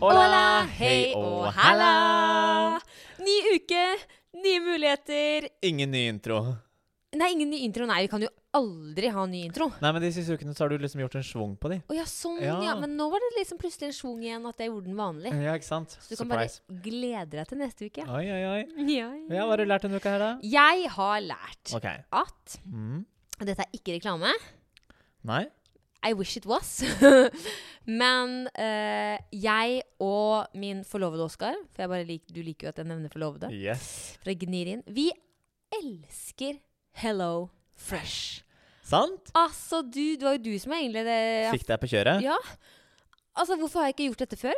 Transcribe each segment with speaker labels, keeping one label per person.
Speaker 1: Hola, hei og halla! Ny uke, nye muligheter.
Speaker 2: Ingen ny intro.
Speaker 1: Nei, ingen ny intro. Nei, vi kan jo aldri ha ny intro.
Speaker 2: Nei, men de siste ukene så har du liksom gjort en schwung på de.
Speaker 1: Å ja, sånn, ja.
Speaker 2: Ja.
Speaker 1: Men nå var det liksom plutselig en schwung igjen at jeg gjorde den vanlig.
Speaker 2: Ja, ikke sant?
Speaker 1: Så du kan
Speaker 2: Surprise.
Speaker 1: bare glede deg til neste uke.
Speaker 2: Oi, oi, oi.
Speaker 1: Ja,
Speaker 2: Ja, Hva har du lært denne uka her, da?
Speaker 1: Jeg har lært
Speaker 2: okay.
Speaker 1: at
Speaker 2: Mm.
Speaker 1: Dette er ikke reklame.
Speaker 2: Nei?
Speaker 1: I wish it was. Men eh, jeg og min forlovede Oskar, for jeg bare lik, du liker jo at jeg nevner forlovede,
Speaker 2: Yes.
Speaker 1: fra Gnirin, vi elsker Hello Fresh.
Speaker 2: Sant?
Speaker 1: Altså, du, det var jo du som egentlig det
Speaker 2: Fikk deg på kjøret?
Speaker 1: Ja. Altså, hvorfor har jeg ikke gjort dette før?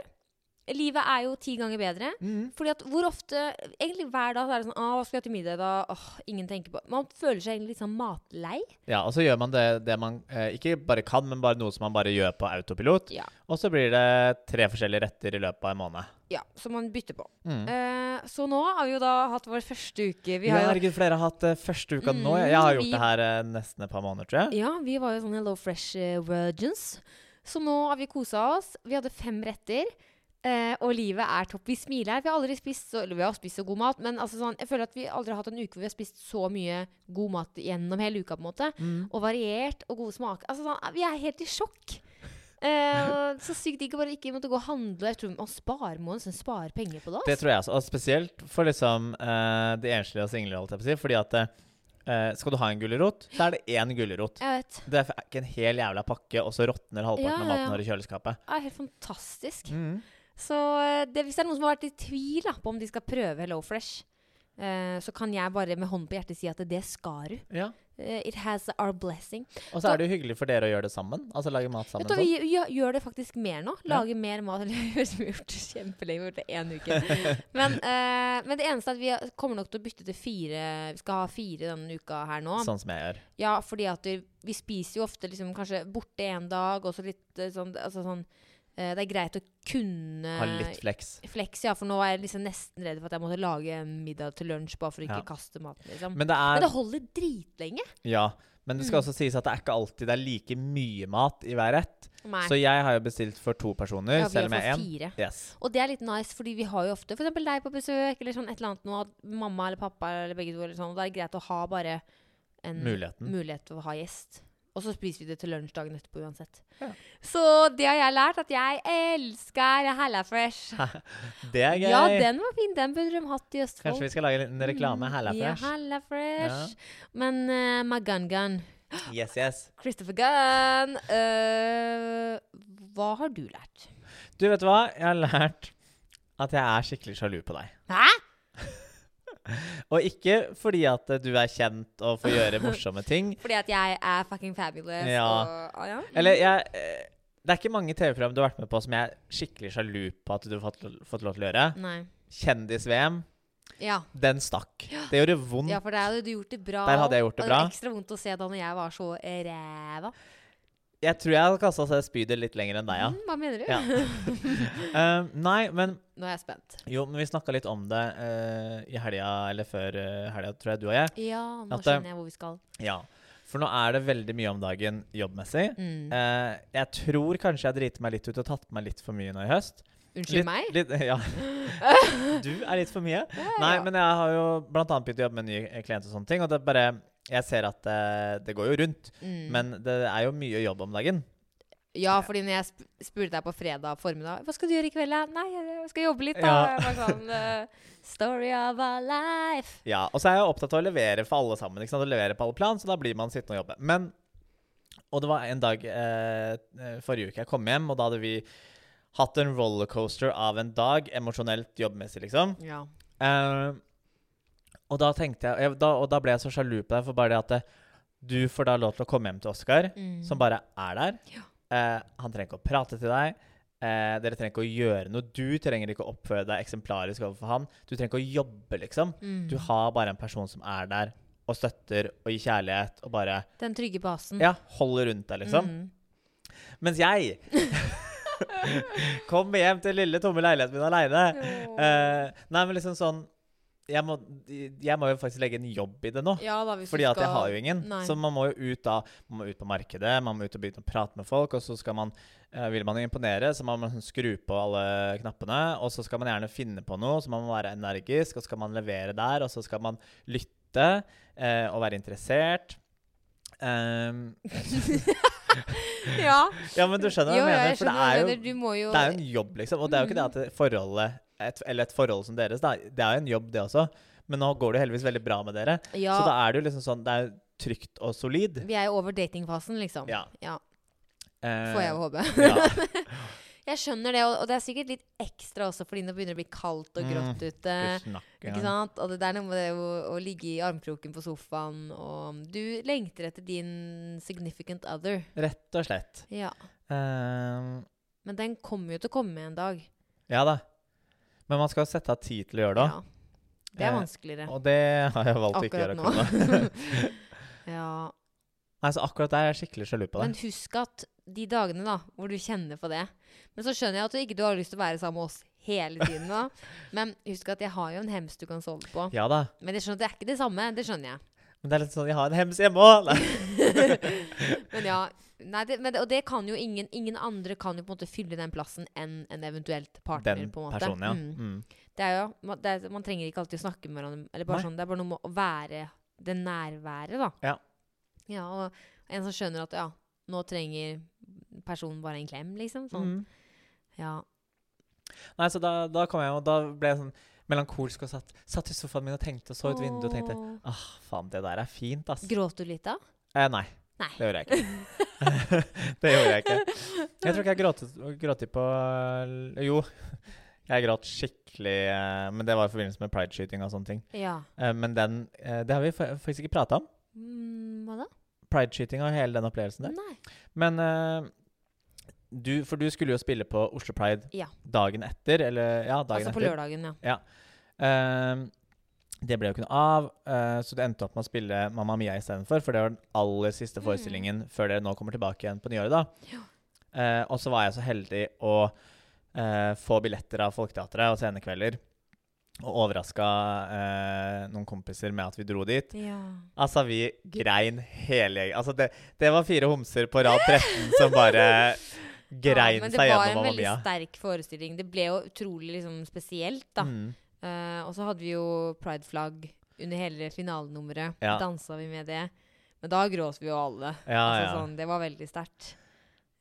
Speaker 1: Livet er jo ti ganger bedre.
Speaker 2: Mm.
Speaker 1: Fordi at hvor ofte Egentlig hver dag så er det sånn Å, hva skal jeg til middag da? Åh, ingen tenker på Man føler seg egentlig litt sånn matlei.
Speaker 2: Ja, og så gjør man det, det man eh, ikke bare kan, men bare noe som man bare gjør på autopilot.
Speaker 1: Ja.
Speaker 2: Og så blir det tre forskjellige retter i løpet av en måned.
Speaker 1: Ja, som man bytter på.
Speaker 2: Mm.
Speaker 1: Eh, så nå har vi jo da hatt vår første uke. Vi har ja,
Speaker 2: herregud, flere har hatt uh, første uka nå.
Speaker 1: Jeg,
Speaker 2: Jeg har gjort
Speaker 1: vi-
Speaker 2: det her uh, nesten et par måneder, tror jeg.
Speaker 1: Ja, vi var jo sånn Hello Fresh uh, virgins. Så nå har vi kosa oss. Vi hadde fem retter. Eh, og livet er topp. Vi smiler. Vi har aldri spist så, eller vi har spist så god mat, men altså sånn, jeg føler at vi aldri har hatt en uke hvor vi har spist så mye god mat gjennom hele uka. på en måte.
Speaker 2: Mm.
Speaker 1: Og variert og gode smaker. Altså, sånn, vi er helt i sjokk. Eh, så sykt digg å bare ikke måtte gå og handle. Jeg tror man sparer, må nesten spare penger på det.
Speaker 2: Det tror jeg også. Og spesielt for liksom eh, de enslige og single, holdt jeg på å si. Fordi at eh, skal du ha en gulrot, så er det én gulrot. Det er ikke en hel jævla pakke, og så råtner halvparten
Speaker 1: Ja,
Speaker 2: av
Speaker 1: ja,
Speaker 2: maten
Speaker 1: ja.
Speaker 2: du har i kjøleskapet.
Speaker 1: Det er helt fantastisk.
Speaker 2: Mm.
Speaker 1: Så eh, det, hvis det er noen som har vært i tvil da, på om de skal prøve Hello Fresh, eh, så kan jeg bare med hånden på hjertet si at det skal du.
Speaker 2: Ja.
Speaker 1: Eh, it has our blessing.
Speaker 2: Og så er det jo hyggelig for dere å gjøre det sammen. Altså lage mat sammen.
Speaker 1: Du,
Speaker 2: sånn.
Speaker 1: vi gjør, gjør det faktisk mer nå.
Speaker 2: Ja.
Speaker 1: Mer mat. Eller vi har gjort det kjempelenge. Vi har gjort det én uke. Men, eh, men det eneste er at vi kommer nok til å bytte til fire. Vi skal ha fire denne uka her nå.
Speaker 2: Sånn som jeg gjør.
Speaker 1: Ja, fordi at vi, vi spiser jo ofte liksom kanskje borte en dag, og så litt eh, sånn, altså sånn Det er greit å kunne
Speaker 2: Ha litt flex.
Speaker 1: Flex, ja, for nå er jeg liksom nesten redd for at jeg måtte lage en middag til lunsj bare for å ikke
Speaker 2: Ja.
Speaker 1: kaste maten. Liksom.
Speaker 2: Men det
Speaker 1: Men
Speaker 2: er
Speaker 1: det holder dritlenge.
Speaker 2: Ja. Men det skal
Speaker 1: Mm.
Speaker 2: også sies at det er ikke alltid det er like mye mat i hver rett.
Speaker 1: Nei.
Speaker 2: Så jeg har jo bestilt for to personer,
Speaker 1: ja,
Speaker 2: selv om jeg er én. Yes.
Speaker 1: Og det er litt nice, fordi vi har jo ofte f.eks. deg på besøk, eller sånn et eller annet noe, mamma eller pappa eller begge to, eller sånn, og da er det greit å ha bare en
Speaker 2: Muligheten.
Speaker 1: mulighet til å ha gjest. Og så spiser vi det til lunsj dagen etterpå uansett.
Speaker 2: Ja.
Speaker 1: Så det har jeg lært, at jeg elsker Hella Fresh.
Speaker 2: Det er gøy.
Speaker 1: Ja, den var fin. Den burde de hatt i Østfold.
Speaker 2: Kanskje vi skal lage en reklame.
Speaker 1: Mm,
Speaker 2: Hella
Speaker 1: Ja,
Speaker 2: Fresh.
Speaker 1: Hella Fresh. Men uh, Magun Gun,
Speaker 2: Yes, yes.
Speaker 1: Christopher Gunn Uh, Hva har du lært?
Speaker 2: Du, vet du hva? Jeg har lært at jeg er skikkelig sjalu på deg.
Speaker 1: Hæ?
Speaker 2: Og ikke fordi at du er kjent og får gjøre morsomme ting.
Speaker 1: Fordi at jeg er fucking fabulous.
Speaker 2: Ja.
Speaker 1: Og, ah, ja.
Speaker 2: Eller jeg eh, Det er ikke mange TV-program du har vært med på som jeg er skikkelig sjalu på at du har fått, fått lov til å gjøre. Kjendis-VM,
Speaker 1: Ja.
Speaker 2: den stakk. Det gjorde vondt.
Speaker 1: ja, for der hadde du gjort det bra.
Speaker 2: Der hadde jeg gjort det bra.
Speaker 1: det var ekstra vondt å se da når jeg var så ræva.
Speaker 2: Jeg tror jeg hadde kasta seg spydet litt lenger enn deg, ja.
Speaker 1: Mm, hva mener du?
Speaker 2: Ja. uh, nei, men
Speaker 1: Nå er jeg spent.
Speaker 2: jo, men vi snakka litt om det uh, i helga, eller før uh, helga, tror jeg, du og jeg.
Speaker 1: Ja, nå
Speaker 2: At, eh,
Speaker 1: skjønner jeg hvor vi skal.
Speaker 2: Ja. For nå er det veldig mye om dagen jobbmessig.
Speaker 1: Mm.
Speaker 2: Uh, jeg tror kanskje jeg driter meg litt ut og tatt på meg litt for mye nå i høst.
Speaker 1: Unnskyld
Speaker 2: litt,
Speaker 1: meg?
Speaker 2: Litt, ja. Du er litt for mye.
Speaker 1: Ja,
Speaker 2: Nei, men jeg har jo blant annet begynt å jobbe med nye ny eh, og sånne ting. Og det er bare Jeg ser at det, det går jo rundt,
Speaker 1: Mm.
Speaker 2: men det er jo mye jobb om dagen.
Speaker 1: Ja, fordi når jeg sp spurte deg på fredag formiddag Hva skal du gjøre i kveld? da?» Nei, jeg skal jobbe litt, da.
Speaker 2: Ja.
Speaker 1: Sånn uh, Story of a life.
Speaker 2: Ja, Og så er jeg opptatt av å levere for alle sammen. Ikke sant? Å levere på alle plan, så da blir man sittende og jobbe. Men Og det var en dag eh, eh, forrige uke jeg kom hjem, og da hadde vi hatt en rollercoaster av en dag, emosjonelt, jobbmessig, liksom.
Speaker 1: Ja.
Speaker 2: Eh, og da jeg, da, Og da ble jeg så sjalu på deg for bare det at det, du får da lov til å komme hjem til Oskar,
Speaker 1: Mm.
Speaker 2: som bare er der.
Speaker 1: Ja.
Speaker 2: Eh, han trenger ikke å prate til deg. Eh, dere trenger ikke å gjøre noe. Du trenger ikke å oppføre deg eksemplarisk overfor han. Du trenger ikke å jobbe, liksom.
Speaker 1: Mm.
Speaker 2: Du har bare en person som er der og støtter og gir kjærlighet og bare
Speaker 1: Den trygge basen.
Speaker 2: Ja, holder rundt deg, liksom.
Speaker 1: Mm.
Speaker 2: Mens jeg kommer hjem til lille, tomme leiligheten min aleine.
Speaker 1: Åh.
Speaker 2: Eh, nei, men liksom sånn jeg må, jeg må jo faktisk legge en jobb i det nå.
Speaker 1: Ja da,
Speaker 2: Fordi at jeg har jo ingen.
Speaker 1: Nei.
Speaker 2: Så man må jo ut da Man må ut på markedet, man må ut og begynne å prate med folk, og så skal man eh, Vil man imponere, så må man skru på alle knappene, og så skal man gjerne finne på noe, så man må være energisk, og så skal man levere der, og så skal man lytte eh, og være interessert. Um,
Speaker 1: Ja.
Speaker 2: ja, men du skjønner hva jeg mener? For det er jo det er jo en jobb, liksom. Og det er jo ikke det at forholdet et, Eller et forhold som deres, da. Det er jo en jobb, det også. Men nå går det heldigvis veldig bra med dere.
Speaker 1: ja,
Speaker 2: Så da er det jo liksom sånn Det er trygt og solid.
Speaker 1: Vi er jo over datingfasen, liksom.
Speaker 2: Ja.
Speaker 1: Ja,
Speaker 2: Eh,
Speaker 1: Får jeg jo håpe.
Speaker 2: ja.
Speaker 1: Jeg skjønner det, og og det er sikkert litt ekstra også fordi det begynner å bli kaldt og
Speaker 2: Mm,
Speaker 1: grått ute. Ikke sant? Og det er noe med det å, å ligge i armkroken på sofaen, og du lengter etter din significant other.
Speaker 2: Rett og slett.
Speaker 1: Ja.
Speaker 2: Ehm,
Speaker 1: Men den kommer jo til å komme en dag.
Speaker 2: ja da. Men man skal sette av tid til å gjøre det.
Speaker 1: Ja. Det er
Speaker 2: Eh,
Speaker 1: vanskeligere.
Speaker 2: Og det har jeg valgt å ikke
Speaker 1: Akkurat
Speaker 2: gjøre. akkurat nå.
Speaker 1: Ja.
Speaker 2: Nei, så akkurat der er jeg skikkelig sjalu på
Speaker 1: Men husk at de dagene da, hvor du kjenner på det Men så skjønner jeg at du ikke du har lyst til å være sammen med oss hele tiden. da. Men husk at jeg har jo en hems du kan sove på.
Speaker 2: Ja da.
Speaker 1: Men jeg skjønner at det er ikke det samme. Det skjønner jeg.
Speaker 2: Men det er litt sånn Jeg har en hems hjemme òg!
Speaker 1: Men ja, nei, det, men det, Og det kan jo ingen Ingen andre kan jo på en måte fylle den plassen enn en eventuelt partner.
Speaker 2: Den
Speaker 1: på en måte.
Speaker 2: personen, ja.
Speaker 1: Mm.
Speaker 2: Mm.
Speaker 1: Det er jo, man, det er, man trenger ikke alltid å snakke med hverandre. Sånn, det er bare noe med å være det nærværet, da.
Speaker 2: Ja.
Speaker 1: Ja, og en som skjønner at ja, nå trenger personen bare en klem, liksom. Sånn.
Speaker 2: Mm.
Speaker 1: Ja.
Speaker 2: Nei, så da, da kom jeg, og da ble jeg sånn melankolsk og satt, satt i sofaen min og tenkte og så ut vinduet og tenkte ah, faen, det der er fint, ass.
Speaker 1: Gråt du litt da?
Speaker 2: Eh, nei,
Speaker 1: Nei.
Speaker 2: det gjorde jeg ikke. det gjorde jeg ikke. Jeg tror ikke jeg gråt, gråt på Jo, jeg gråt skikkelig, eh, men det var i forbindelse med prideskyting og sånne ting.
Speaker 1: Ja.
Speaker 2: Eh, men den eh, Det har vi faktisk ikke prata om.
Speaker 1: Mm, hva da?
Speaker 2: Prideskyting og hele den opplevelsen der.
Speaker 1: Nei.
Speaker 2: Men eh, du, for du skulle jo spille på Oslo Pride
Speaker 1: Ja.
Speaker 2: dagen etter, eller ja, dagen
Speaker 1: Altså på
Speaker 2: etter.
Speaker 1: lørdagen, ja.
Speaker 2: Ehm, det ble jo ikke noe av, uh, så det endte opp med å spille Mamma Mia istedenfor. For det var den aller siste
Speaker 1: Mm.
Speaker 2: forestillingen før dere nå kommer tilbake igjen på nyåret. da. Eh, og så var jeg så heldig å uh, få billetter av Folketeatret og scenekvelder. Og overraska eh, noen kompiser med at vi dro dit.
Speaker 1: Ja.
Speaker 2: Altså, vi grein hele gjengen. Altså, det, det var fire homser på rad 13 som bare grein
Speaker 1: men det var en veldig
Speaker 2: Mia.
Speaker 1: sterk forestilling. Det ble jo utrolig liksom, spesielt, da.
Speaker 2: Mm.
Speaker 1: Uh, og så hadde vi jo prideflagg under hele finalenummeret.
Speaker 2: Ja.
Speaker 1: Dansa vi med det. Men da gråt vi jo alle.
Speaker 2: Ja,
Speaker 1: altså,
Speaker 2: ja.
Speaker 1: Sånn, det var veldig sterkt.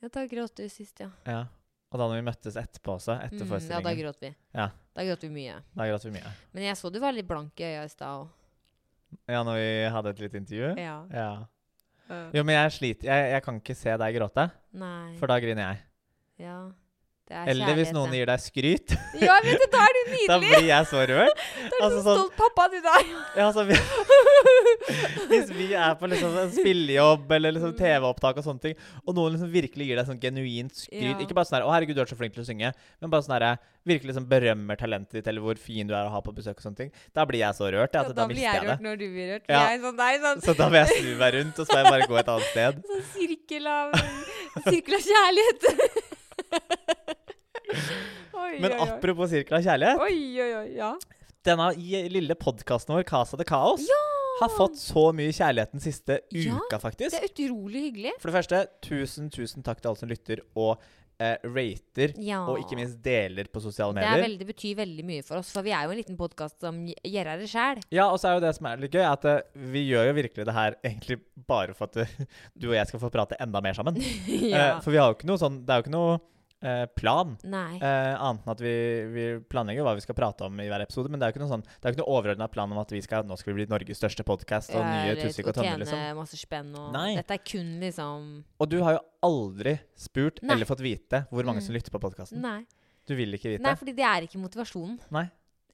Speaker 1: Ja, da gråt du sist, ja.
Speaker 2: ja. Og da når vi møttes etterpå også, etter
Speaker 1: Mm, ja, da gråt vi.
Speaker 2: Ja.
Speaker 1: Da gråt vi mye.
Speaker 2: da gråt vi mye.
Speaker 1: Men jeg så du var litt blank i øya i stad òg.
Speaker 2: Ja, når vi hadde et lite intervju?
Speaker 1: Ja.
Speaker 2: Ja. Jo, men jeg sliter. Jeg, jeg kan ikke se deg gråte,
Speaker 1: Nei.
Speaker 2: for da griner jeg.
Speaker 1: ja. Det er
Speaker 2: Eller hvis noen gir deg skryt.
Speaker 1: Ja, vet du, da er
Speaker 2: du
Speaker 1: nydelig!
Speaker 2: da blir jeg så rørt.
Speaker 1: Da er du
Speaker 2: altså
Speaker 1: så
Speaker 2: sånn-
Speaker 1: stolt pappa du der.
Speaker 2: Ja, altså, vi, hvis vi er på liksom en spillejobb eller liksom TV-opptak og sånne ting, og noen liksom virkelig gir deg sånn genuint skryt
Speaker 1: Ja.
Speaker 2: Ikke bare sånn her 'Å, herregud, du er så flink til å synge', men bare sånn her virkelig liksom berømmer talentet ditt, eller hvor fin du er å ha på besøk og sånne ting. Da blir jeg så rørt. Ja, at da,
Speaker 1: blir jeg
Speaker 2: rørt det.
Speaker 1: når du blir rørt.
Speaker 2: Ja.
Speaker 1: Sånn, nei, sånn,
Speaker 2: Så da vil jeg snu meg rundt, og så må jeg bare gå et annet sted.
Speaker 1: sånn sirkel av Sirkel av kjærlighet. oi,
Speaker 2: Men
Speaker 1: oi,
Speaker 2: apropos sirkel av kjærlighet.
Speaker 1: Oi, oi, oi. Ja.
Speaker 2: Denne lille podkasten vår, Casa de Kaos, har fått så mye kjærlighet den siste
Speaker 1: Ja,
Speaker 2: uka, faktisk.
Speaker 1: Det er utrolig hyggelig.
Speaker 2: For det første, tusen, tusen takk til alle som lytter og eh, rater,
Speaker 1: Ja.
Speaker 2: og ikke minst deler på sosiale
Speaker 1: Det, er
Speaker 2: medier.
Speaker 1: veldig, betyr veldig mye for oss, for vi er jo en liten podkast som gj- gjør det sjæl.
Speaker 2: Ja, og så er jo det som er litt gøy, at uh, vi gjør jo virkelig det her egentlig bare for at uh, du og jeg skal få prate enda mer sammen.
Speaker 1: ja.
Speaker 2: uh, for vi har jo ikke noe sånn Det er jo ikke noe eh, plan.
Speaker 1: Nei.
Speaker 2: Eh, annet enn at vi, vi planlegger hva vi skal prate om i hver episode. Men det er jo ikke noe sånn Det er jo ikke noe overordna plan om at vi skal Nå skal vi bli Norges største podkast og nye
Speaker 1: tusik
Speaker 2: Tusvik og
Speaker 1: tjene
Speaker 2: liksom.
Speaker 1: masse spenn og
Speaker 2: Nei.
Speaker 1: Dette er kun liksom
Speaker 2: Og du har jo aldri spurt
Speaker 1: Nei.
Speaker 2: eller fått vite hvor mange
Speaker 1: Mm.
Speaker 2: som lytter på podkasten. Du vil ikke vite.
Speaker 1: Nei, fordi det er ikke motivasjonen.
Speaker 2: Nei.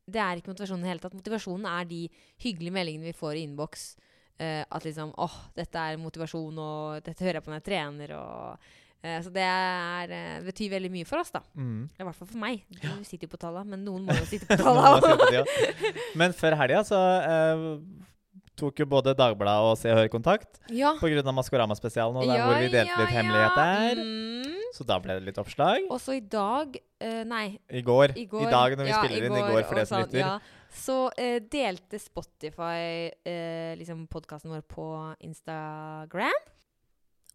Speaker 1: Det er ikke motivasjonen i hele tatt. Motivasjonen er de hyggelige meldingene vi får i innboks. Uh, at liksom åh, dette er motivasjon, og dette hører jeg på når jeg trener, og Så det er, eh, betyr veldig mye for oss, da.
Speaker 2: Mm.
Speaker 1: I hvert fall for meg. Du sitter jo på tallene, men noen må jo sitte på tallene.
Speaker 2: også. Men før helga så eh, tok jo både Dagbladet og Se og Hør kontakt
Speaker 1: ja.
Speaker 2: pga. Maskorama-spesialen, og der hvor vi delte litt hemmeligheter.
Speaker 1: Mm.
Speaker 2: Så da ble det litt oppslag.
Speaker 1: Og så i dag eh, Nei,
Speaker 2: I går.
Speaker 1: i går.
Speaker 2: I dag når vi
Speaker 1: ja,
Speaker 2: spiller inn. I går for det som
Speaker 1: sånn,
Speaker 2: lytter.
Speaker 1: ja. Så eh, delte Spotify eh, liksom podkasten vår på Instagram.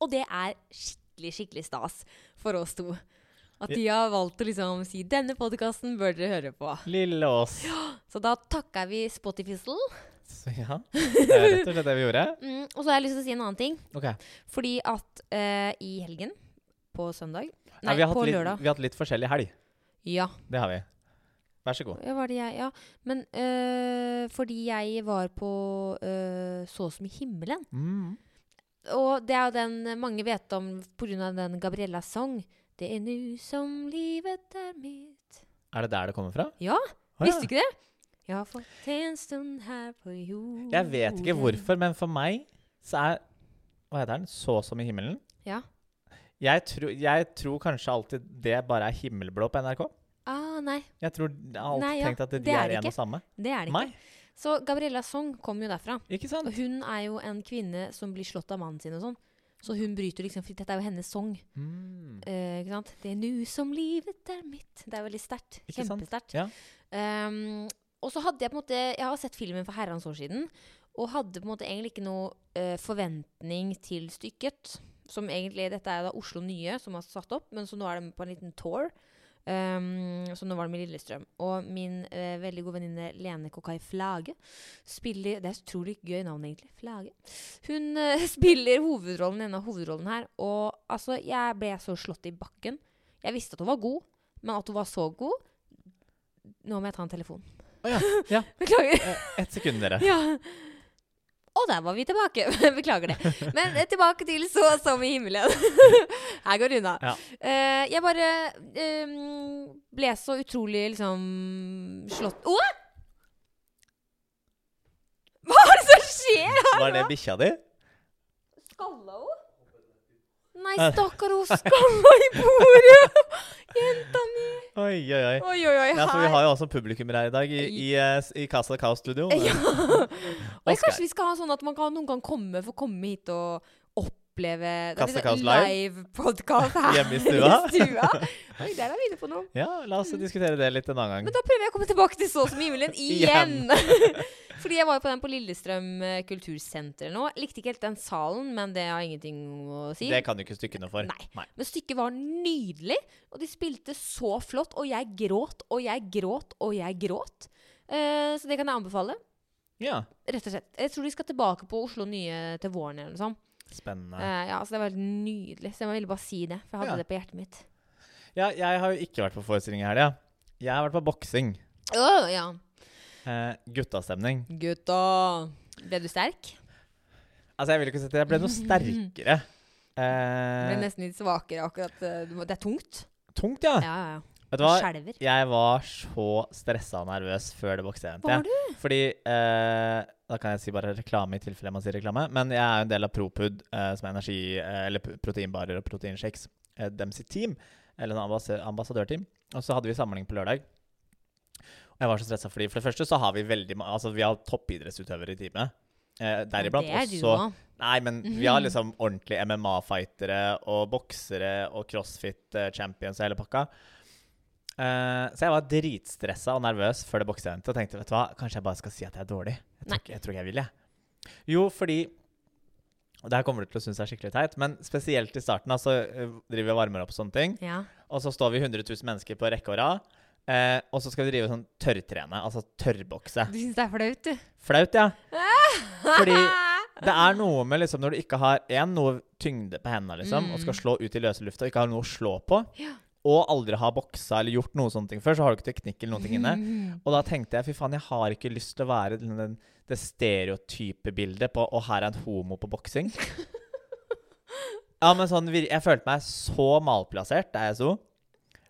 Speaker 1: Og det er skikkelig, skikkelig stas for oss to. At de har valgt å liksom si 'denne podkasten bør dere høre på'.
Speaker 2: Lille oss.
Speaker 1: Så da takker vi Spotify.
Speaker 2: Så ja, det er rett og slett det vi gjorde.
Speaker 1: Mm, og så har jeg lyst til å si en annen ting.
Speaker 2: Okay.
Speaker 1: Fordi at uh, i helgen, på søndag Nei,
Speaker 2: vi, har hatt
Speaker 1: på
Speaker 2: litt,
Speaker 1: lørdag.
Speaker 2: vi har hatt litt forskjellig helg.
Speaker 1: Ja.
Speaker 2: Det har vi. Vær så god.
Speaker 1: Ja, var det jeg? Ja. Men uh, fordi jeg var på uh, Så som i himmelen.
Speaker 2: Mm.
Speaker 1: Og det er jo den mange vet om pga. den Gabriella Song. Det er nu som livet er mitt.
Speaker 2: Er det der det kommer fra?
Speaker 1: Ja,
Speaker 2: Oh,
Speaker 1: Visste du ikke det? Jeg har fått en stund her på jorden.
Speaker 2: Jeg vet ikke hvorfor, men for meg så er Hva heter den? Så som i himmelen?
Speaker 1: Ja.
Speaker 2: Jeg, tro, jeg tror kanskje alltid det bare er himmelblå på NRK.
Speaker 1: Ah, nei,
Speaker 2: Jeg tror jeg har alltid
Speaker 1: Nei, ja,
Speaker 2: tenkt at de
Speaker 1: det er
Speaker 2: er en og samme.
Speaker 1: det er det ikke.
Speaker 2: Nei,
Speaker 1: Så Gabriellas Song kom jo derfra.
Speaker 2: ikke sant?
Speaker 1: Og hun er jo en kvinne som blir slått av mannen sin og sånn. Så hun bryter liksom For dette er jo hennes sang.
Speaker 2: Mm.
Speaker 1: Eh, ikke sant? Det er nu som livet er mitt. Det er veldig sterkt. Kjempesterkt.
Speaker 2: Ja.
Speaker 1: Um, og så hadde jeg på en måte Jeg har sett filmen for herrens år siden. Og hadde på en måte egentlig ikke noe uh, forventning til stykket. Som egentlig, Dette er da Oslo Nye som har satt opp, men så nå er de på en liten tour. Ehm, så nå var det med Lillestrøm. Og min uh, veldig gode venninne Lene Kokai Flage spiller Det er et utrolig gøy navn, egentlig. Flage. Hun uh, spiller hovedrollen, en av hovedrollene her. Og altså, jeg ble så slått i bakken. Jeg visste at hun var god, men at hun var så god Nå må jeg ta en telefon.
Speaker 2: Å ja. ja.
Speaker 1: Beklager.
Speaker 2: Eh, Ett sekund, dere.
Speaker 1: Ja. Og der var vi tilbake. Beklager det. Men eh, tilbake til Så som i himmelen. Her går det unna.
Speaker 2: Ja.
Speaker 1: Uh, jeg bare um, ble så utrolig liksom slått Å! Hva er det som skjer her nå?
Speaker 2: Var det bikkja di?
Speaker 1: Skalla hun? Nei,
Speaker 2: Eh.
Speaker 1: stakkar, hun skalla i bordet! Jenta mi.
Speaker 2: Oi, oi, oi.
Speaker 1: Oi, oi, oi.
Speaker 2: Ja, for vi har jo også publikum her i dag i, i, eh, i Casa Chaos Studio.
Speaker 1: Ja.
Speaker 2: og
Speaker 1: kanskje vi skal ha sånn at man kan, noen kan komme, få komme hit og oppleve det
Speaker 2: Kaste kaos
Speaker 1: sånn
Speaker 2: live?
Speaker 1: live-podkast her
Speaker 2: Hjemme i stua?
Speaker 1: stua. Oi, der er vi inne på noe.
Speaker 2: Ja, la oss diskutere det litt en annen gang.
Speaker 1: Men da prøver jeg å komme tilbake til Så som himmelen igjen. Fordi jeg var jo på den på Lillestrøm eh, kultursenter nå. Likte ikke helt den salen, men det har ingenting å si.
Speaker 2: Det kan du ikke stykke noe for.
Speaker 1: Nei. Men stykket var nydelig, og de spilte så flott. Og jeg gråt og jeg gråt og jeg gråt. Uh, så det kan jeg anbefale.
Speaker 2: Ja,
Speaker 1: Rett og slett. Jeg tror de skal tilbake på Oslo Nye til våren eller noe sånt.
Speaker 2: Spennende.
Speaker 1: Uh, ja, så det var helt nydelig. Så jeg ville bare si det, for jeg hadde
Speaker 2: Ja.
Speaker 1: det på hjertet mitt.
Speaker 2: Ja, jeg har jo ikke vært på forestilling i helga. Jeg har vært på boksing.
Speaker 1: Åh, ja.
Speaker 2: Uh, guttastemning.
Speaker 1: Gutta. Ble du sterk?
Speaker 2: Altså, jeg vil ikke si at jeg ble noe sterkere.
Speaker 1: Ble
Speaker 2: Eh,
Speaker 1: nesten litt svakere akkurat. Det er tungt.
Speaker 2: tungt, ja.
Speaker 1: Ja, ja, ja.
Speaker 2: Vet du hva? Jeg var så stressa og nervøs før det bokseeventet. Fordi eh, Da kan jeg si bare reklame i tilfelle man sier si reklame. Men jeg er jo en del av Propud, eh, som er energi- eh, eller proteinbarer og proteinshakes. Eh, dem sitt team. Eller en ambass ambassadørteam. Og så hadde vi samling på lørdag. Og jeg var så stressa fordi for det første så har vi veldig Altså vi har toppidrettsutøvere i teamet. Eh, deriblant
Speaker 1: er
Speaker 2: også. Nei, men vi har liksom ordentlige MMA-fightere og boksere og crossfit-champions og hele pakka. Eh, så jeg var dritstressa og nervøs før det bokseeventet og tenkte vet du hva, kanskje jeg bare skal si at jeg er dårlig. Jeg tror, ikke, jeg tror ikke jeg vil, jeg. Jo, fordi og det her kommer du til å synes er skikkelig teit, men spesielt i starten altså, så driver vi og varmer opp sånne ting.
Speaker 1: Ja.
Speaker 2: Og så står vi 100 000 mennesker på rekke og rad. Eh, og så skal vi drive sånn tørrtrene, altså tørrbokse.
Speaker 1: Du syns det er flaut, du?
Speaker 2: Flaut, ja. Fordi det er noe med liksom når du ikke har en, noe tyngde på hendene liksom, og skal
Speaker 1: Mm.
Speaker 2: slå ut i løse lufta og ikke har noe å slå på,
Speaker 1: Ja.
Speaker 2: Og aldri har boksa eller gjort noe sånne ting før, så har du ikke teknikk eller noen ting inne. Og da tenkte jeg fy faen, jeg har ikke lyst til å være den, den, det stereotype bildet på Og her er en homo på boksing. Ja, men sånn, Jeg følte meg så malplassert der jeg sto.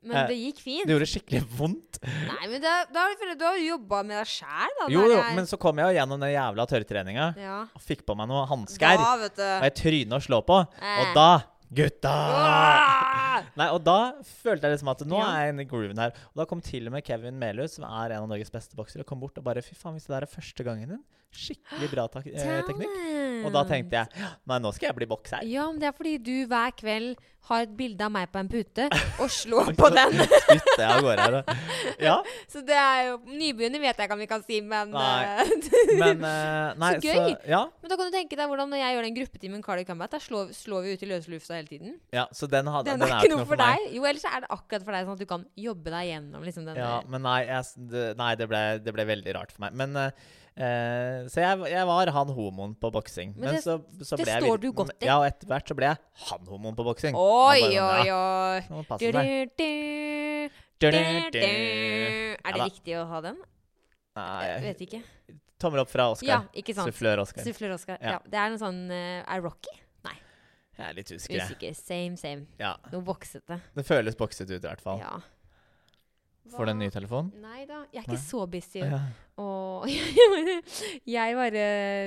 Speaker 1: Men
Speaker 2: Eh,
Speaker 1: det gikk fint.
Speaker 2: Det gjorde skikkelig vondt.
Speaker 1: Nei, men da, da, har du- du har jo jobba med deg sjæl, da.
Speaker 2: Jo, jo,
Speaker 1: jeg-
Speaker 2: men så kom jeg jo gjennom den jævla tørrtreninga
Speaker 1: ja.
Speaker 2: og fikk på meg noen hansker.
Speaker 1: Da.
Speaker 2: Og jeg tryna å slå på.
Speaker 1: Eh.
Speaker 2: Og da Gutta!
Speaker 1: Ah!
Speaker 2: Nei, og da følte jeg liksom at nå er jeg inne i grooven her. Og da kom til og med Kevin Melhus, som er en av Norges beste boksere, kom bort og bare Fy faen, hvis det der er første gangen din, skikkelig bra tak eh, teknikk. Og da tenkte jeg Nei, nå skal jeg bli bokser.
Speaker 1: Ja, men det er fordi du hver kveld har et bilde av meg på en pute og slår på den.
Speaker 2: Spytter jeg av gårde her. Ja,
Speaker 1: Så det er jo Nybegynner vet jeg ikke om vi kan si, men
Speaker 2: Nei.
Speaker 1: eh,
Speaker 2: men uh, Nei,
Speaker 1: Så gøy.
Speaker 2: ja,
Speaker 1: Men da kan du tenke deg hvordan når jeg gjør den gruppetimen Carly Combat, der slår, slår vi ut i løse lufta hele tiden.
Speaker 2: ja, så den, hadde,
Speaker 1: Den,
Speaker 2: den,
Speaker 1: er ikke noe for
Speaker 2: meg.
Speaker 1: deg. Jo, ellers er det akkurat for deg, sånn at du kan jobbe deg gjennom liksom den
Speaker 2: Ja,
Speaker 1: der-
Speaker 2: men nei, jeg, det, nei det, ble, det ble veldig rart for meg. Men eh, eh, Så jeg, jeg var han homoen på boksing.
Speaker 1: Men
Speaker 2: Men,
Speaker 1: det-
Speaker 2: så, så
Speaker 1: det
Speaker 2: jeg
Speaker 1: står
Speaker 2: vir-
Speaker 1: du godt i.
Speaker 2: Ja, og etter hvert så ble jeg han homoen på boksing.
Speaker 1: Oi, oi, oi. Er det
Speaker 2: ja,
Speaker 1: riktig å ha den? Jeg
Speaker 2: Nei,
Speaker 1: vet ikke.
Speaker 2: tommel opp fra Oscar.
Speaker 1: Ja, ikke sant.
Speaker 2: Sufflør Oscar.
Speaker 1: Sufflør Oscar.
Speaker 2: Ja.
Speaker 1: Ja. Det er noe sånn er Er Rocky? Nei.
Speaker 2: Jeg er litt usikker. jeg.
Speaker 1: Usikker. Same, same.
Speaker 2: Ja,
Speaker 1: Noe boksete.
Speaker 2: det føles bokset ut i hvert fall.
Speaker 1: Ja.
Speaker 2: Får du en ny telefon?
Speaker 1: Nei da, jeg er ikke
Speaker 2: Nei.
Speaker 1: så busy.
Speaker 2: Ja.
Speaker 1: Og jeg bare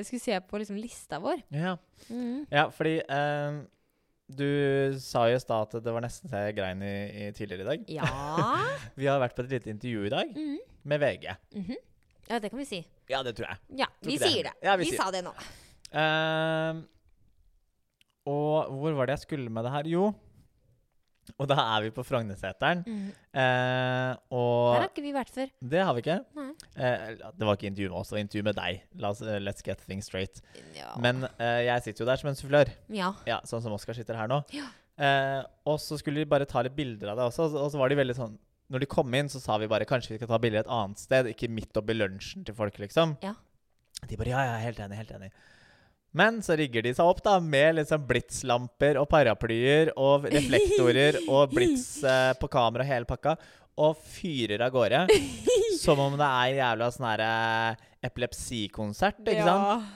Speaker 1: skulle se på liksom lista vår.
Speaker 2: Ja,
Speaker 1: mm.
Speaker 2: ja fordi eh, du sa jo i stad at det var nesten så jeg grein i, i tidligere i dag.
Speaker 1: Ja.
Speaker 2: Vi har vært på et lite intervju i dag
Speaker 1: mm.
Speaker 2: med VG.
Speaker 1: Mhm. Ja, det kan vi si.
Speaker 2: Ja, det tror jeg.
Speaker 1: Ja,
Speaker 2: Tror
Speaker 1: vi
Speaker 2: ikke det.
Speaker 1: sier det.
Speaker 2: Ja, vi
Speaker 1: vi
Speaker 2: sier
Speaker 1: sa det nå.
Speaker 2: Ehm, og hvor var det jeg skulle med det her? Jo, og da er vi på Frognerseteren.
Speaker 1: Mm.
Speaker 2: Eh, og Der
Speaker 1: har ikke vi vært før.
Speaker 2: det har vi ikke. Eh, det var ikke intervju med oss, det var intervju med deg. Eh, let's get things straight.
Speaker 1: Ja.
Speaker 2: Men eh, jeg sitter jo der som en sufflør,
Speaker 1: ja.
Speaker 2: ja, sånn som Oskar sitter her nå.
Speaker 1: Ja.
Speaker 2: Eh, og så skulle de bare ta litt bilder av deg også, og så- og så var de veldig sånn Når de kom inn, så sa vi bare kanskje vi skal ta bilder et annet sted, ikke midt oppi lunsjen til folk, liksom.
Speaker 1: Ja.
Speaker 2: De bare ja, ja, helt enig, helt enig. Men så rigger de seg opp da med liksom blitslamper og paraplyer og reflektorer og blits eh, på kamera, hele pakka, og fyrer av gårde. som om det er jævla sånn herre epilepsikonsert, ikke sant?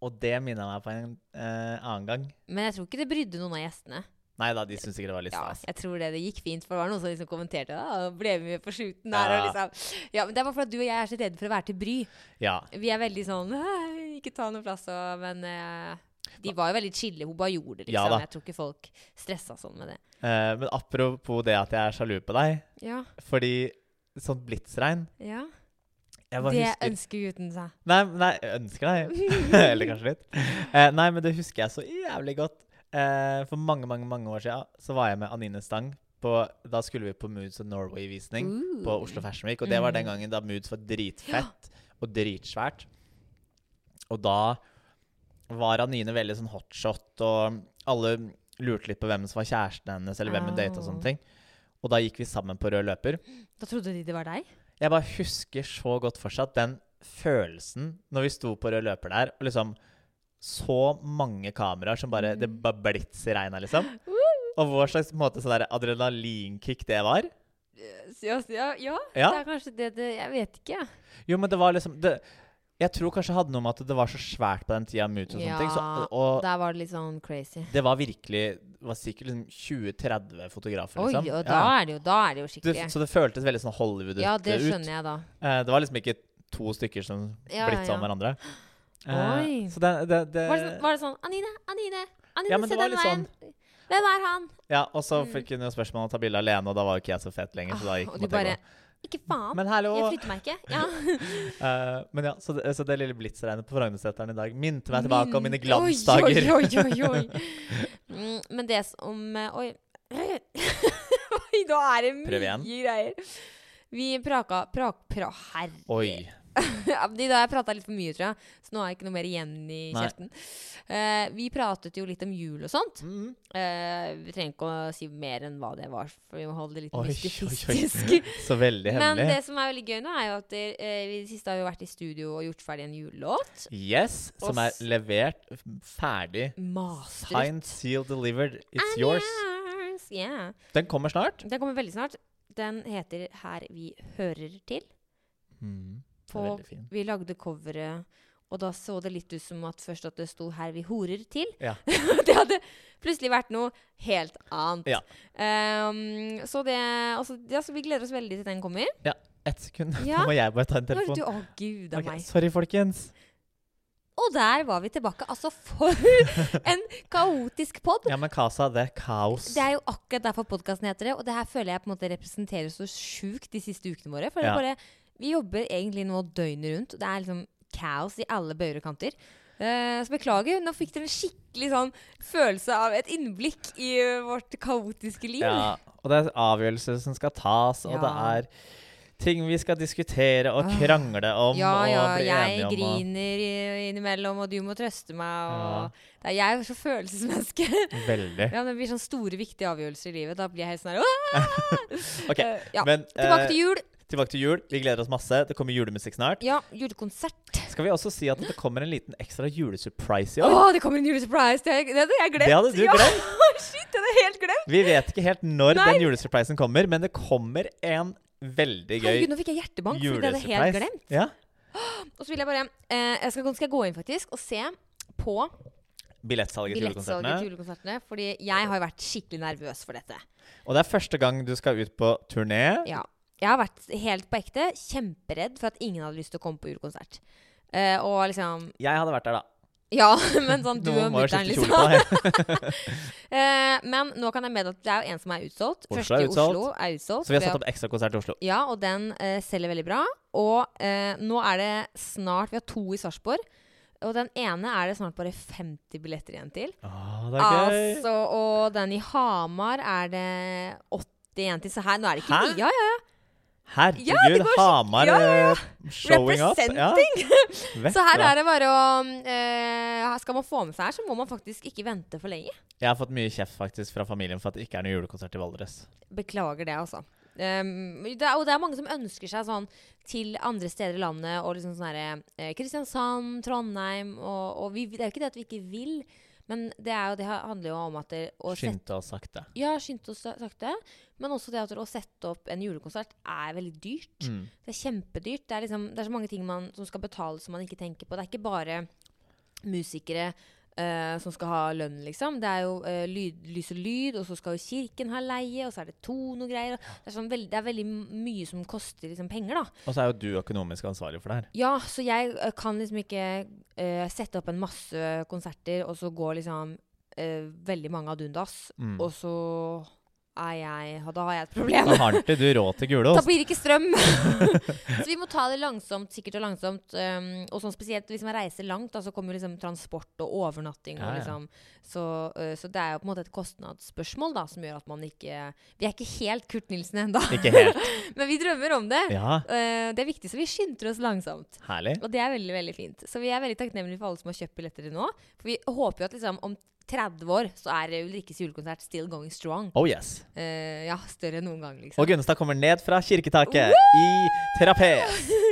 Speaker 2: Og det minner meg på en eh, annen gang.
Speaker 1: Men jeg tror ikke det brydde noen av gjestene.
Speaker 2: Nei da, de syntes sikkert det var litt
Speaker 1: Ja,
Speaker 2: stas.
Speaker 1: jeg tror det, det gikk fint, for det var noen som liksom kommenterte Og ble med på shooten der,
Speaker 2: Ja.
Speaker 1: og liksom Ja, men det var fordi du og jeg er så redde for å være til bry.
Speaker 2: Ja.
Speaker 1: Vi er veldig sånn «Hei, Ikke ta noe plass og Men uh, de var jo veldig chille. Hun bare gjorde det, liksom.
Speaker 2: Ja,
Speaker 1: jeg tror ikke folk stressa sånn med det.
Speaker 2: Uh, men apropos det at jeg er sjalu på deg,
Speaker 1: Ja.
Speaker 2: fordi sånn blitsregn
Speaker 1: ja. Det
Speaker 2: husker
Speaker 1: ønsker gutten seg.
Speaker 2: Nei, nei, ønsker deg. Eller kanskje litt. Uh, nei, men det husker jeg så jævlig godt. Uh, for mange, mange mange år siden så var jeg med Anine Stang. På, da skulle vi på Moods of Norway-visning på Oslo Fashion Week. Og det var den
Speaker 1: Mm.
Speaker 2: gangen da Moods var dritfett og dritsvært. Og da var Anine veldig sånn hotshot, og alle lurte litt på hvem som var kjæresten hennes, eller hvem hun data og sånne
Speaker 1: Ah.
Speaker 2: ting. Og da gikk vi sammen på rød løper.
Speaker 1: Da trodde de det var deg?
Speaker 2: Jeg bare husker så godt fortsatt den følelsen når vi sto på rød løper der, og liksom så mange kameraer som bare Det bare blits i regna, liksom. Og hva slags måte, sånn adrenalinkick det var.
Speaker 1: Ja, ja, ja.
Speaker 2: Ja.
Speaker 1: det er kanskje det det Jeg vet ikke.
Speaker 2: Jo, men det var liksom det, Jeg tror kanskje hadde noe med at det var så svært på den tida, Moods og sånne ting. Så,
Speaker 1: Ja,
Speaker 2: og
Speaker 1: Der var det litt sånn crazy.
Speaker 2: det var virkelig Det var sikkert liksom 20-30 fotografer,
Speaker 1: Oi,
Speaker 2: liksom.
Speaker 1: og
Speaker 2: Ja.
Speaker 1: da er det jo, da er det jo skikkelig
Speaker 2: så det føltes veldig sånn Hollywood ut.
Speaker 1: Ja, det skjønner jeg da.
Speaker 2: Eh, det var liksom ikke to stykker som
Speaker 1: Ja,
Speaker 2: blitt
Speaker 1: ja.
Speaker 2: hverandre. Eh,
Speaker 1: Oi.
Speaker 2: så det, det, det
Speaker 1: Var det, sånn, var det sånn Anine, Anine, Anine,
Speaker 2: Ja, men
Speaker 1: se den
Speaker 2: veien.
Speaker 1: veien. Hvem er han?
Speaker 2: Ja, og så
Speaker 1: Mm.
Speaker 2: fikk hun jo spørsmål om å ta bilde alene, og da var jo ikke jeg så fet lenger. Så da
Speaker 1: Ah,
Speaker 2: gikk
Speaker 1: og
Speaker 2: måtte
Speaker 1: du bare
Speaker 2: gå.
Speaker 1: Ikke faen.
Speaker 2: Men hallo!
Speaker 1: Jeg flytter meg ikke. Ja.
Speaker 2: uh, men ja, så det, så det lille blitsregnet på Frognerseteren i dag minte meg tilbake om mine glansdager.
Speaker 1: Oi, oi, oi, oi. Mm, men det som eh, Oi. Oi, nå er det mye greier. Vi praka Prak... Pra, herre.
Speaker 2: Oi.
Speaker 1: Ja, Da har jeg prata litt for mye, tror jeg. Så nå har jeg ikke noe mer igjen i kjeften. Uh, vi pratet jo litt om jul og sånt.
Speaker 2: Mm.
Speaker 1: Uh, vi trenger ikke å si mer enn hva det var, for vi må holde det litt mystifistisk.
Speaker 2: Så veldig hemmelig.
Speaker 1: Men det som er veldig gøy nå, er jo at det, uh, vi siste har jo vært i studio og gjort ferdig en julelåt.
Speaker 2: Yes, som
Speaker 1: Og
Speaker 2: er levert, ferdig.
Speaker 1: Mastret.
Speaker 2: Signed, sealed, delivered. It's yours.
Speaker 1: yours. Yeah.
Speaker 2: Den kommer snart.
Speaker 1: Den kommer veldig snart. Den heter 'Her vi hører til'.
Speaker 2: Mm. Det
Speaker 1: På, vi lagde coveret, og da så det litt ut som at først at det sto 'Her vi horer til'.
Speaker 2: Ja.
Speaker 1: det hadde plutselig vært noe helt annet.
Speaker 2: Ja.
Speaker 1: Um, så det altså, ja, så vi gleder oss veldig til den kommer. Ja.
Speaker 2: Ett sekund. Nå må jeg bare ta en
Speaker 1: det
Speaker 2: telefon.
Speaker 1: du, å gud a
Speaker 2: Ok,
Speaker 1: meg.
Speaker 2: sorry, folkens.
Speaker 1: Og der var vi tilbake. Altså, for en kaotisk pod!
Speaker 2: Ja, men Casa, det er kaos.
Speaker 1: Det er jo akkurat derfor podkasten heter det. Og det her føler jeg på en måte representerer så sjukt de siste ukene våre. For det
Speaker 2: Ja.
Speaker 1: er bare, vi jobber egentlig nå døgnet rundt. Det er liksom kaos i alle bøyer og kanter. Uh, så beklager. Nå fikk dere en skikkelig sånn følelse av et innblikk i eh, vårt kaotiske liv.
Speaker 2: Ja, og det er avgjørelser som skal tas, og
Speaker 1: Ja.
Speaker 2: det er ting vi skal diskutere og
Speaker 1: Ah.
Speaker 2: krangle om
Speaker 1: Ja, ja,
Speaker 2: og bli
Speaker 1: jeg
Speaker 2: om.
Speaker 1: griner innimellom, og du må trøste meg. Det er, jeg er så følelsesmenneske.
Speaker 2: Veldig.
Speaker 1: ja, det blir sånne store, viktige avgjørelser i livet, da blir jeg helt sånn her okay,
Speaker 2: Ok,
Speaker 1: Eh, ja.
Speaker 2: men
Speaker 1: Tilbake
Speaker 2: eh,
Speaker 1: til jul.
Speaker 2: Tilbake til jul. Vi gleder oss masse. Det kommer julemusikk snart.
Speaker 1: Ja, julekonsert.
Speaker 2: Skal vi også si at det kommer en liten ekstra julesurprise i
Speaker 1: Å,
Speaker 2: Åh,
Speaker 1: det kommer en julesurprise! Det, hadde jeg glemt.
Speaker 2: Det hadde du
Speaker 1: ja.
Speaker 2: glemt.
Speaker 1: Shit, det hadde jeg helt glemt.
Speaker 2: Vi vet ikke helt når
Speaker 1: Nei.
Speaker 2: den julesurprisen kommer, men det kommer en veldig gøy
Speaker 1: Herregud, nå fikk jeg hjertebank, fordi det hadde jeg helt glemt.
Speaker 2: Ja.
Speaker 1: Og så vil jeg bare eh, jeg skal, skal jeg gå inn faktisk og se på
Speaker 2: Billettsalget til julekonsertene.
Speaker 1: julekonsertene. Fordi jeg har vært skikkelig nervøs for dette.
Speaker 2: Og det er første gang du skal ut på turné.
Speaker 1: Ja. Jeg har vært helt på ekte kjemperedd for at ingen hadde lyst til å komme på julekonsert. Eh, og liksom
Speaker 2: Jeg hadde vært der, da.
Speaker 1: Ja, men sånn du og mutter'n, liksom. Eh, men nå kan jeg meddele at det er jo en som er utsolgt.
Speaker 2: Oslo
Speaker 1: Første
Speaker 2: er utsolgt.
Speaker 1: Oslo er utsolgt.
Speaker 2: Så vi har satt opp ekstrakonsert i Oslo.
Speaker 1: Ja, og den eh, selger veldig bra. Og eh, nå er det snart Vi har to i Sarpsborg. Og den ene er det snart bare 50 billetter igjen til.
Speaker 2: Ah, det er gøy.
Speaker 1: Altså, og den i Hamar er det 80 igjen til. Så her, nå er det ikke
Speaker 2: Hæ?
Speaker 1: mye. Ja, ja,
Speaker 2: Herregud,
Speaker 1: Ja, det går
Speaker 2: Hamar
Speaker 1: ja, ja,
Speaker 2: eh, showing up.
Speaker 1: Så her er det bare å uh, Skal man få med seg her, så må man faktisk ikke vente for lenge.
Speaker 2: Jeg har fått mye kjeft faktisk fra familien for at det ikke er noe julekonsert i Valdres.
Speaker 1: Beklager det, altså. Um, det er, og det er mange som ønsker seg sånn til andre steder i landet. Og liksom sånn herre eh, Kristiansand, Trondheim og, og vi, Det er jo ikke det at vi ikke vil, men det, er jo, det handler jo om at å
Speaker 2: Skynde oss sakte.
Speaker 1: Ja, skynde oss sa- sakte. Men også det at å sette opp en julekonsert er veldig dyrt.
Speaker 2: Mm.
Speaker 1: Det er kjempedyrt. Det er, liksom, det er så mange ting man, som skal betales som man ikke tenker på. Det er ikke bare musikere eh, som skal ha lønn, liksom. Det er jo eh, lyd, lys og lyd, og så skal jo kirken ha leie, og så er det ton og greier. og Det er, sånn veld, det er veldig mye som koster liksom, penger, da.
Speaker 2: Og så er jo du økonomisk ansvarlig for det her.
Speaker 1: Ja, så jeg uh, kan liksom ikke uh, sette opp en masse konserter, og så går liksom uh, veldig mange ad undas,
Speaker 2: Mm.
Speaker 1: og så jeg Da har jeg et problem.
Speaker 2: Da har ikke du råd til
Speaker 1: Da blir det ikke strøm. så vi må ta det langsomt, sikkert og langsomt. Um, og sånn spesielt hvis man reiser langt, da, så kommer liksom transport og overnatting.
Speaker 2: Ja,
Speaker 1: Og liksom, så, uh, så det er jo på en måte et kostnadsspørsmål da, som gjør at man ikke Vi er ikke helt Kurt Nilsen ennå, men vi drømmer om det.
Speaker 2: Ja,
Speaker 1: Uh, det er viktig, så vi skynder oss langsomt.
Speaker 2: herlig.
Speaker 1: Og det er veldig veldig fint. Så vi er veldig takknemlige for alle som har kjøpt billetter til nå. For vi håper jo at liksom om 30 år så er Ulrikkes julekonsert still going strong.
Speaker 2: Oh yes.
Speaker 1: Uh, ja, større enn noen gang, liksom.
Speaker 2: Og Gunnestad kommer ned fra kirketaket i terapes.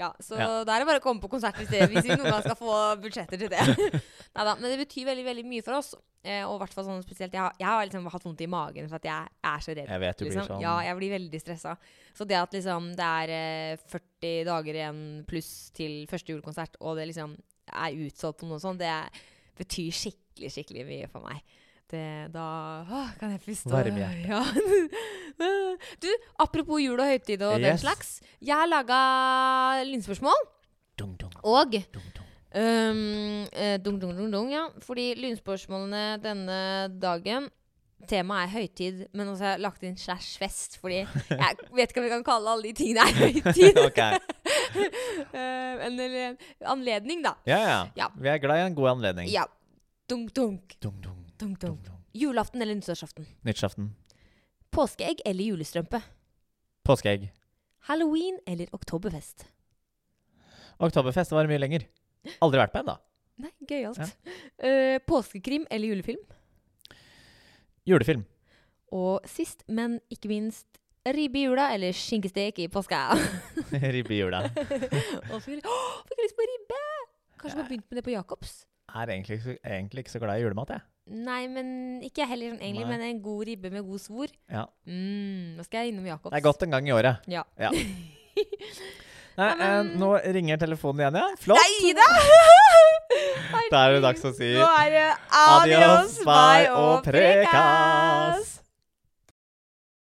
Speaker 1: Ja, så
Speaker 2: Ja.
Speaker 1: da er det bare å komme på konsert hvis, det, hvis vi noen gang skal få budsjetter til det. Neida, men det betyr veldig veldig mye for oss. Uh, og hvert fall sånn spesielt Jeg har, jeg har liksom hatt vondt i magen for at jeg er så redd.
Speaker 2: Jeg vet du blir
Speaker 1: liksom.
Speaker 2: sånn
Speaker 1: Ja, jeg blir veldig stressa. Så det at liksom det er uh, 40 dager igjen pluss til første julekonsert, og det liksom er utsolgt på noe sånt, det betyr skikkelig, skikkelig mye for meg. Det, da å, kan jeg forstå
Speaker 2: Varmhjerte.
Speaker 1: Ja. du, apropos jul og høytid og den slags. Jeg har laga lynspørsmål.
Speaker 2: Dung, dung,
Speaker 1: Og
Speaker 2: dung, dung.
Speaker 1: um, eh, dung, dung, dung, dung, ja. Fordi lynspørsmålene denne dagen Temaet er høytid, men også har jeg lagt inn slash fest. Fordi jeg vet ikke om vi kan kalle alle de tingene er høytid.
Speaker 2: Ok.
Speaker 1: Eh, en, eller en anledning, da.
Speaker 2: Ja, ja,
Speaker 1: Ja.
Speaker 2: Vi er glad i en god anledning.
Speaker 1: Ja. Dunk, dunk, Dunk, dunk,
Speaker 2: dunk.
Speaker 1: Julaften eller nyttårsaften?
Speaker 2: Nyttårsaften.
Speaker 1: Påskeegg eller julestrømpe?
Speaker 2: Påskeegg.
Speaker 1: Halloween eller oktoberfest?
Speaker 2: Oktoberfest var mye lenger. Aldri vært på ennå.
Speaker 1: Nei, gøyalt. Eh, påskekrim eller julefilm?
Speaker 2: Julefilm.
Speaker 1: Og sist, men ikke minst, ribbe i jula eller skinkestek i påska.
Speaker 2: Ribbe i jula.
Speaker 1: Og så jeg fikk jeg lyst på ribbe! Kanskje man har begynt med det på Jacobs?
Speaker 2: Er egentlig, egentlig ikke så glad i julemat, jeg.
Speaker 1: Nei, men ikke jeg heller sånn egentlig,
Speaker 2: Nei.
Speaker 1: men en god ribbe med god svor.
Speaker 2: Ja.
Speaker 1: Mm, nå skal jeg innom Jacobs.
Speaker 2: Det er godt en gang i året.
Speaker 1: Ja.
Speaker 2: Nei,
Speaker 1: Ja, men-
Speaker 2: eh, nå ringer telefonen igjen, ja. Flott!
Speaker 1: Nei da!
Speaker 2: Da er det dags å si
Speaker 1: Nå er det
Speaker 2: adios, bye og prekas.